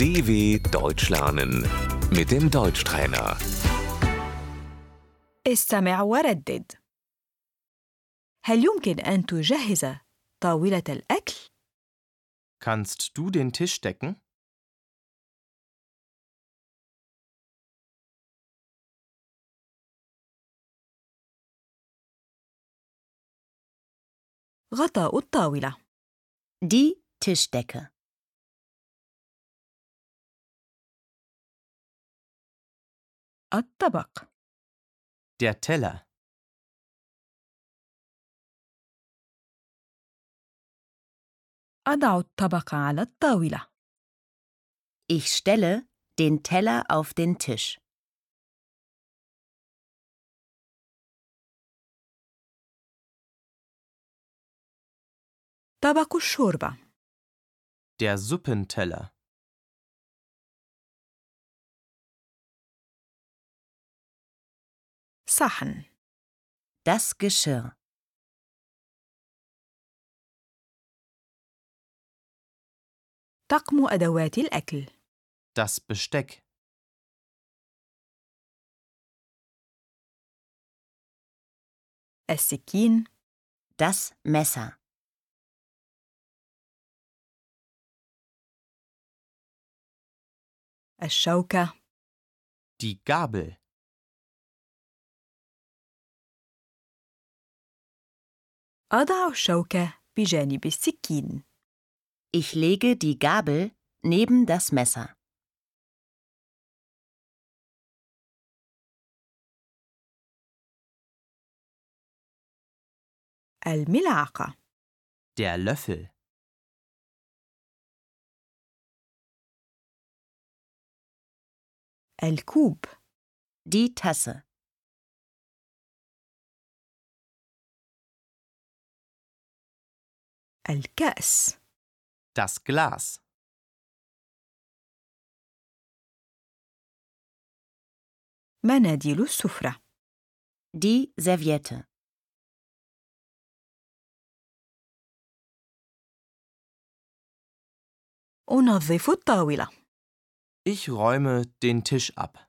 DW Deutsch lernen mit dem Deutschtrainer. استمع وردد هل يمكن أن تجهز طاولة الأكل؟ Kannst du den Tisch decken? غطاء الطاولة Die Tischdecke. الطبق Der Teller. أضع الطبق على الطاولة Ich stelle den Teller auf den Tisch. طبق الشوربة Der Suppenteller. صحن Das Geschirr. طقم أدوات الأكل Das Besteck. السكين Das Messer. الشوكة Die Gabel. أضع الشوكة بجانب السكين Ich lege die Gabel neben das Messer. الملعقة Der Löffel. الكوب Die Tasse. الكأس Das Glas. مناديل السفرة Die Serviette. أنظف الطاولة Ich räume den Tisch ab.